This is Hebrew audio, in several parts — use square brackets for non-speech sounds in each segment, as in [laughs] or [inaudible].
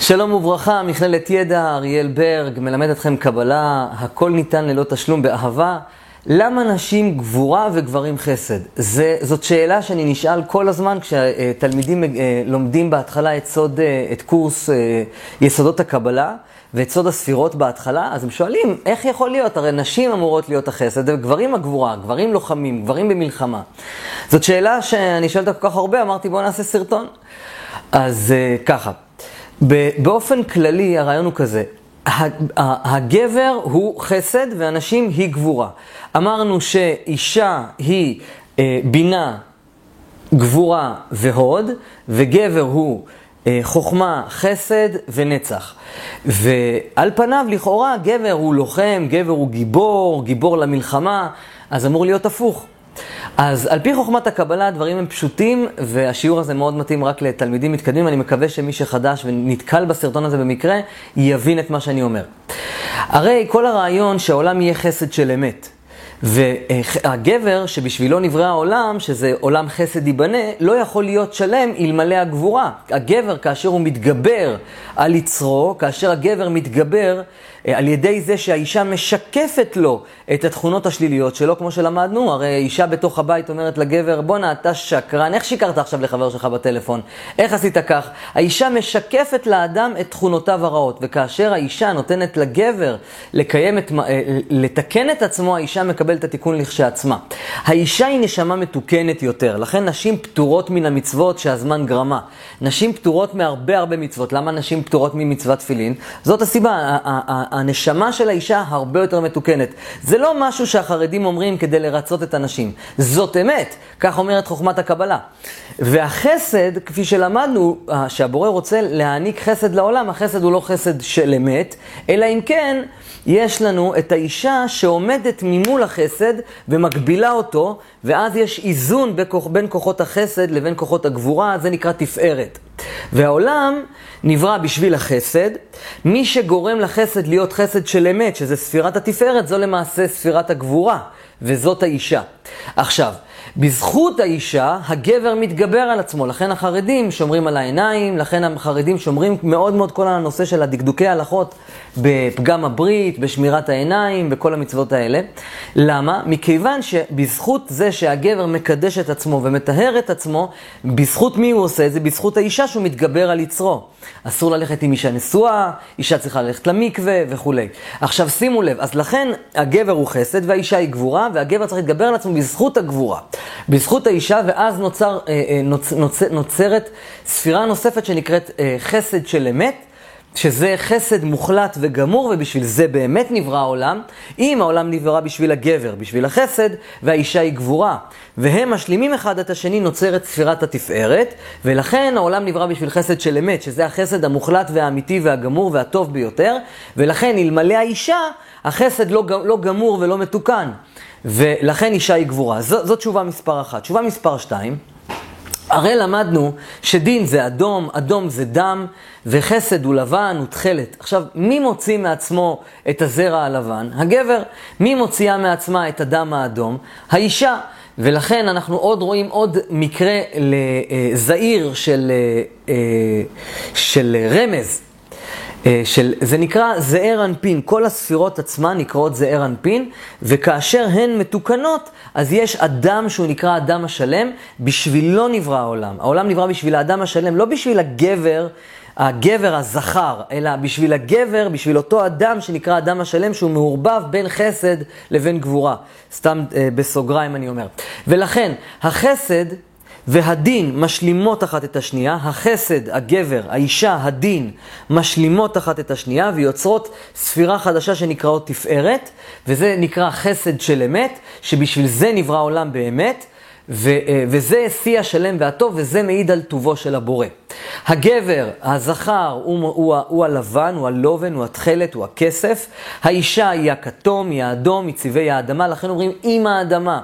שלום וברכה, מכללת ידע, אריאל ברג, מלמד אתכם קבלה, הכל ניתן ללא תשלום באהבה. למה נשים גבורה וגברים חסד? זה, זאת שאלה שאני נשאל כל הזמן כשתלמידים אה, לומדים בהתחלה את, סוד, אה, את קורס אה, יסודות הקבלה ואת סוד הספירות בהתחלה, אז הם שואלים, איך יכול להיות? הרי נשים אמורות להיות החסד, וגברים הגבורה, גברים לוחמים, גברים במלחמה. זאת שאלה שאני שואל אותה כל כך הרבה, אמרתי בואו נעשה סרטון. אז ככה. באופן כללי הרעיון הוא כזה, הגבר הוא חסד והנשים היא גבורה. אמרנו שאישה היא אה, בינה, גבורה והוד, וגבר הוא אה, חוכמה, חסד ונצח. ועל פניו, לכאורה, גבר הוא לוחם, גבר הוא גיבור, גיבור למלחמה, אז אמור להיות הפוך. אז על פי חוכמת הקבלה הדברים הם פשוטים, והשיעור הזה מאוד מתאים רק לתלמידים מתקדמים. אני מקווה שמי שחדש ונתקל בסרטון הזה במקרה, יבין את מה שאני אומר. הרי כל הרעיון שהעולם יהיה חסד של אמת. והגבר שבשבילו נברא העולם, שזה עולם חסד ייבנה, לא יכול להיות שלם אלמלא הגבורה. הגבר, כאשר הוא מתגבר על יצרו, כאשר הגבר מתגבר על ידי זה שהאישה משקפת לו את התכונות השליליות שלו, כמו שלמדנו, הרי אישה בתוך הבית אומרת לגבר, בואנה, אתה שקרן, איך שיקרת עכשיו לחבר שלך בטלפון? איך עשית כך? האישה משקפת לאדם את תכונותיו הרעות, וכאשר האישה נותנת לגבר לקיים את, אה, לתקן את עצמו, האישה מקבלת את התיקון לכשעצמה. האישה היא נשמה מתוקנת יותר, לכן נשים פטורות מן המצוות שהזמן גרמה. נשים פטורות מהרבה הרבה מצוות. למה נשים פטורות ממצוות תפילין? זאת הסיבה, הנשמה של האישה הרבה יותר מתוקנת. זה לא משהו שהחרדים אומרים כדי לרצות את הנשים. זאת אמת, כך אומרת חוכמת הקבלה. והחסד, כפי שלמדנו, שהבורא רוצה להעניק חסד לעולם, החסד הוא לא חסד של אמת, אלא אם כן... יש לנו את האישה שעומדת ממול החסד ומגבילה אותו, ואז יש איזון בין כוחות החסד לבין כוחות הגבורה, זה נקרא תפארת. והעולם נברא בשביל החסד. מי שגורם לחסד להיות חסד של אמת, שזה ספירת התפארת, זו למעשה ספירת הגבורה, וזאת האישה. עכשיו, בזכות האישה, הגבר מתגבר על עצמו. לכן החרדים שומרים על העיניים, לכן החרדים שומרים מאוד מאוד כל הנושא של הדקדוקי ההלכות בפגם הברית, בשמירת העיניים, בכל המצוות האלה. למה? מכיוון שבזכות זה שהגבר מקדש את עצמו ומטהר את עצמו, בזכות מי הוא עושה את זה? בזכות האישה שהוא מתגבר על יצרו. אסור ללכת עם אישה נשואה, אישה צריכה ללכת למקווה וכולי. עכשיו שימו לב, אז לכן הגבר הוא חסד והאישה היא גבורה, והגבר צריך להתגבר על עצמו בזכות הגבורה. בזכות האישה, ואז נוצר, אה, אה, נוצ, נוצ, נוצרת ספירה נוספת שנקראת אה, חסד של אמת. שזה חסד מוחלט וגמור, ובשביל זה באמת נברא העולם. אם העולם נברא בשביל הגבר, בשביל החסד, והאישה היא גבורה. והם משלימים אחד את השני, נוצרת ספירת התפארת, ולכן העולם נברא בשביל חסד של אמת, שזה החסד המוחלט והאמיתי והגמור והטוב ביותר, ולכן אלמלא האישה, החסד לא, לא גמור ולא מתוקן. ולכן אישה היא גבורה. זו, זו תשובה מספר אחת. תשובה מספר שתיים, הרי למדנו שדין זה אדום, אדום זה דם, וחסד הוא לבן, הוא תכלת. עכשיו, מי מוציא מעצמו את הזרע הלבן? הגבר. מי מוציאה מעצמה את הדם האדום? האישה. ולכן אנחנו עוד רואים עוד מקרה לזעיר של, אה, של רמז. אה, של, זה נקרא זעיר אנפין, כל הספירות עצמן נקראות זעיר אנפין, וכאשר הן מתוקנות, אז יש אדם שהוא נקרא אדם השלם, בשבילו נברא העולם. העולם נברא בשביל האדם השלם, לא בשביל הגבר, הגבר הזכר, אלא בשביל הגבר, בשביל אותו אדם שנקרא אדם השלם, שהוא מעורבב בין חסד לבין גבורה. סתם אה, בסוגריים אני אומר. ולכן, החסד והדין משלימות אחת את השנייה, החסד, הגבר, האישה, הדין, משלימות אחת את השנייה ויוצרות ספירה חדשה שנקראות תפארת, וזה נקרא חסד של אמת, שבשביל זה נברא העולם באמת. ו, אה, וזה שיא השלם והטוב, וזה מעיד על טובו של הבורא. הגבר, הזכר, הוא, הוא, הוא, הלבן, הוא הלובן, הוא התכלת, הוא הכסף. האישה היא הכתום, היא האדום, היא צבעי האדמה, לכן אומרים עם האדמה.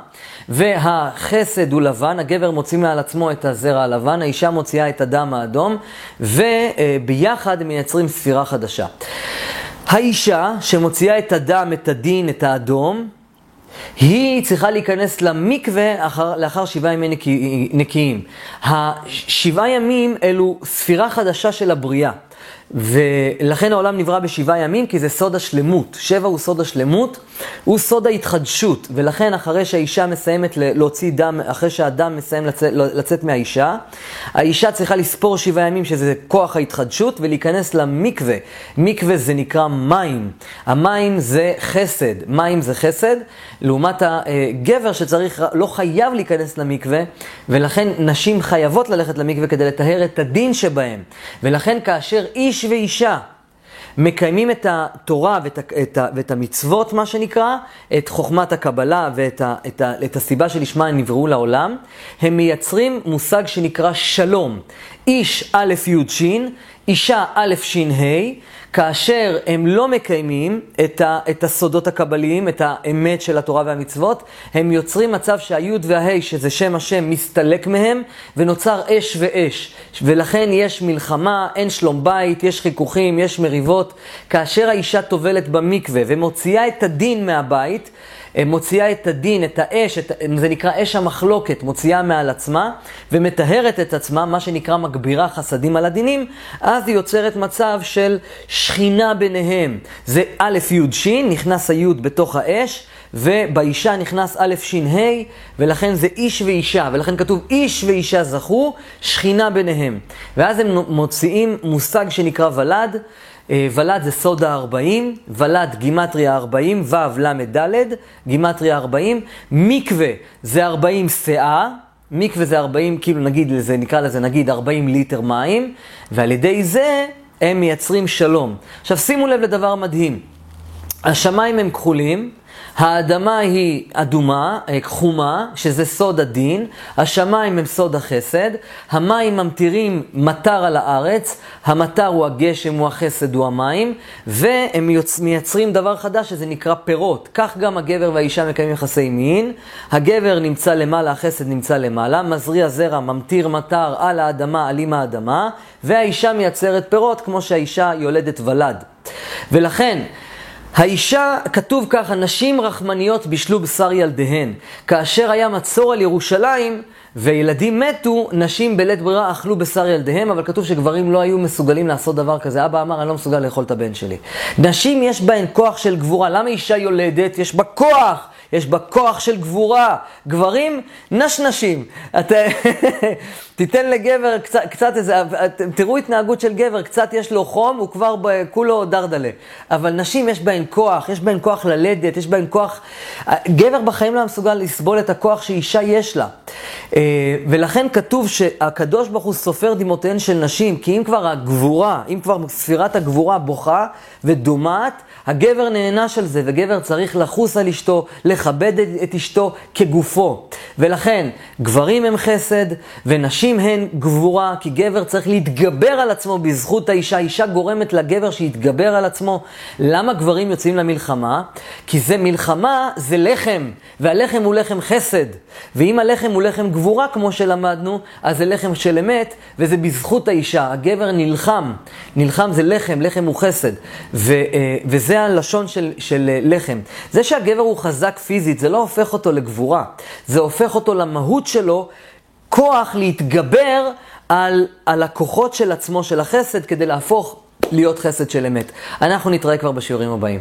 והחסד הוא לבן, הגבר מוציא מעל עצמו את הזרע הלבן, האישה מוציאה את הדם האדום, וביחד הם מייצרים ספירה חדשה. האישה שמוציאה את הדם, את הדין, את האדום, היא צריכה להיכנס למקווה אחר, לאחר שבעה ימי נקי, נקיים. השבעה ימים אלו ספירה חדשה של הבריאה. ולכן העולם נברא בשבעה ימים, כי זה סוד השלמות. שבע הוא סוד השלמות, הוא סוד ההתחדשות. ולכן אחרי שהאישה מסיימת להוציא דם, אחרי שהדם מסיים לצאת, לצאת מהאישה, האישה צריכה לספור שבעה ימים, שזה כוח ההתחדשות, ולהיכנס למקווה. מקווה זה נקרא מים. המים זה חסד. מים זה חסד, לעומת הגבר שצריך, לא חייב להיכנס למקווה, ולכן נשים חייבות ללכת למקווה כדי לטהר את הדין שבהם. ולכן כאשר איש ואישה מקיימים את התורה ואת, את, ואת המצוות, מה שנקרא, את חוכמת הקבלה ואת ה, את ה, את הסיבה שלשמה הם נבראו לעולם, הם מייצרים מושג שנקרא שלום. איש א' י' ש', אישה א' ש' ה', כאשר הם לא מקיימים את, ה, את הסודות הקבליים, את האמת של התורה והמצוות, הם יוצרים מצב שהיוד וההי, שזה שם השם, מסתלק מהם, ונוצר אש ואש. ולכן יש מלחמה, אין שלום בית, יש חיכוכים, יש מריבות. כאשר האישה טובלת במקווה ומוציאה את הדין מהבית, מוציאה את הדין, את האש, את, זה נקרא אש המחלוקת, מוציאה מעל עצמה ומטהרת את עצמה, מה שנקרא מגבירה חסדים על הדינים, אז היא יוצרת מצב של שכינה ביניהם. זה א' י' ש', נכנס הי' בתוך האש, ובאישה נכנס א' ש' ה', ולכן זה איש ואישה, ולכן כתוב איש ואישה זכו, שכינה ביניהם. ואז הם מוציאים מושג שנקרא ולד. אה, ולד זה סוד ה-40, ולד גימטריה 40, ו' ל' ד', גימטריה 40, מקווה זה 40 שאה, מקווה זה 40, כאילו נגיד לזה, נקרא לזה נגיד 40 ליטר מים, ועל ידי זה הם מייצרים שלום. עכשיו שימו לב לדבר מדהים, השמיים הם כחולים, האדמה היא אדומה, אה, כחומה, שזה סוד הדין, השמיים הם סוד החסד, המים ממטירים מטר על הארץ, המטר הוא הגשם, הוא החסד, הוא המים, והם מייצרים דבר חדש שזה נקרא פירות. כך גם הגבר והאישה מקיימים יחסי מין, הגבר נמצא למעלה, החסד נמצא למעלה, מזריע זרע, ממטיר מטר על האדמה, על עם האדמה, והאישה מייצרת פירות כמו שהאישה יולדת ולד. ולכן, האישה, כתוב ככה, נשים רחמניות בישלו בשר ילדיהן. כאשר היה מצור על ירושלים וילדים מתו, נשים בלית ברירה אכלו בשר ילדיהם, אבל כתוב שגברים לא היו מסוגלים לעשות דבר כזה. אבא אמר, אני לא מסוגל לאכול את הבן שלי. נשים יש בהן כוח של גבורה. למה אישה יולדת? יש בה כוח. יש בה כוח של גבורה. גברים, נשנשים. אתה... [laughs] תיתן לגבר קצת, קצת איזה, תראו התנהגות של גבר, קצת יש לו חום, הוא כבר כולו דרדלה. אבל נשים יש בהן כוח, יש בהן כוח ללדת, יש בהן כוח... גבר בחיים לא מסוגל לסבול את הכוח שאישה יש לה. אה, ולכן כתוב שהקדוש ברוך הוא סופר דמעותיהן של נשים, כי אם כבר הגבורה, אם כבר ספירת הגבורה בוכה ודומעת, הגבר נענש על זה, וגבר צריך לחוס על אשתו, לכבד את אשתו כגופו. ולכן, גברים הם חסד, ונשים הן גבורה, כי גבר צריך להתגבר על עצמו בזכות האישה. אישה גורמת לגבר שיתגבר על עצמו. למה גברים יוצאים למלחמה? כי זה מלחמה, זה לחם, והלחם הוא לחם חסד. ואם הלחם הוא לחם גבורה, כמו שלמדנו, אז זה לחם של אמת, וזה בזכות האישה. הגבר נלחם. נלחם זה לחם, לחם הוא חסד. ו, אה, וזה הלשון של, של אה, לחם. זה שהגבר הוא חזק פיזית, זה לא הופך אותו לגבורה. זה הופך אותו למהות שלו, כוח להתגבר על, על הכוחות של עצמו, של החסד, כדי להפוך להיות חסד של אמת. אנחנו נתראה כבר בשיעורים הבאים.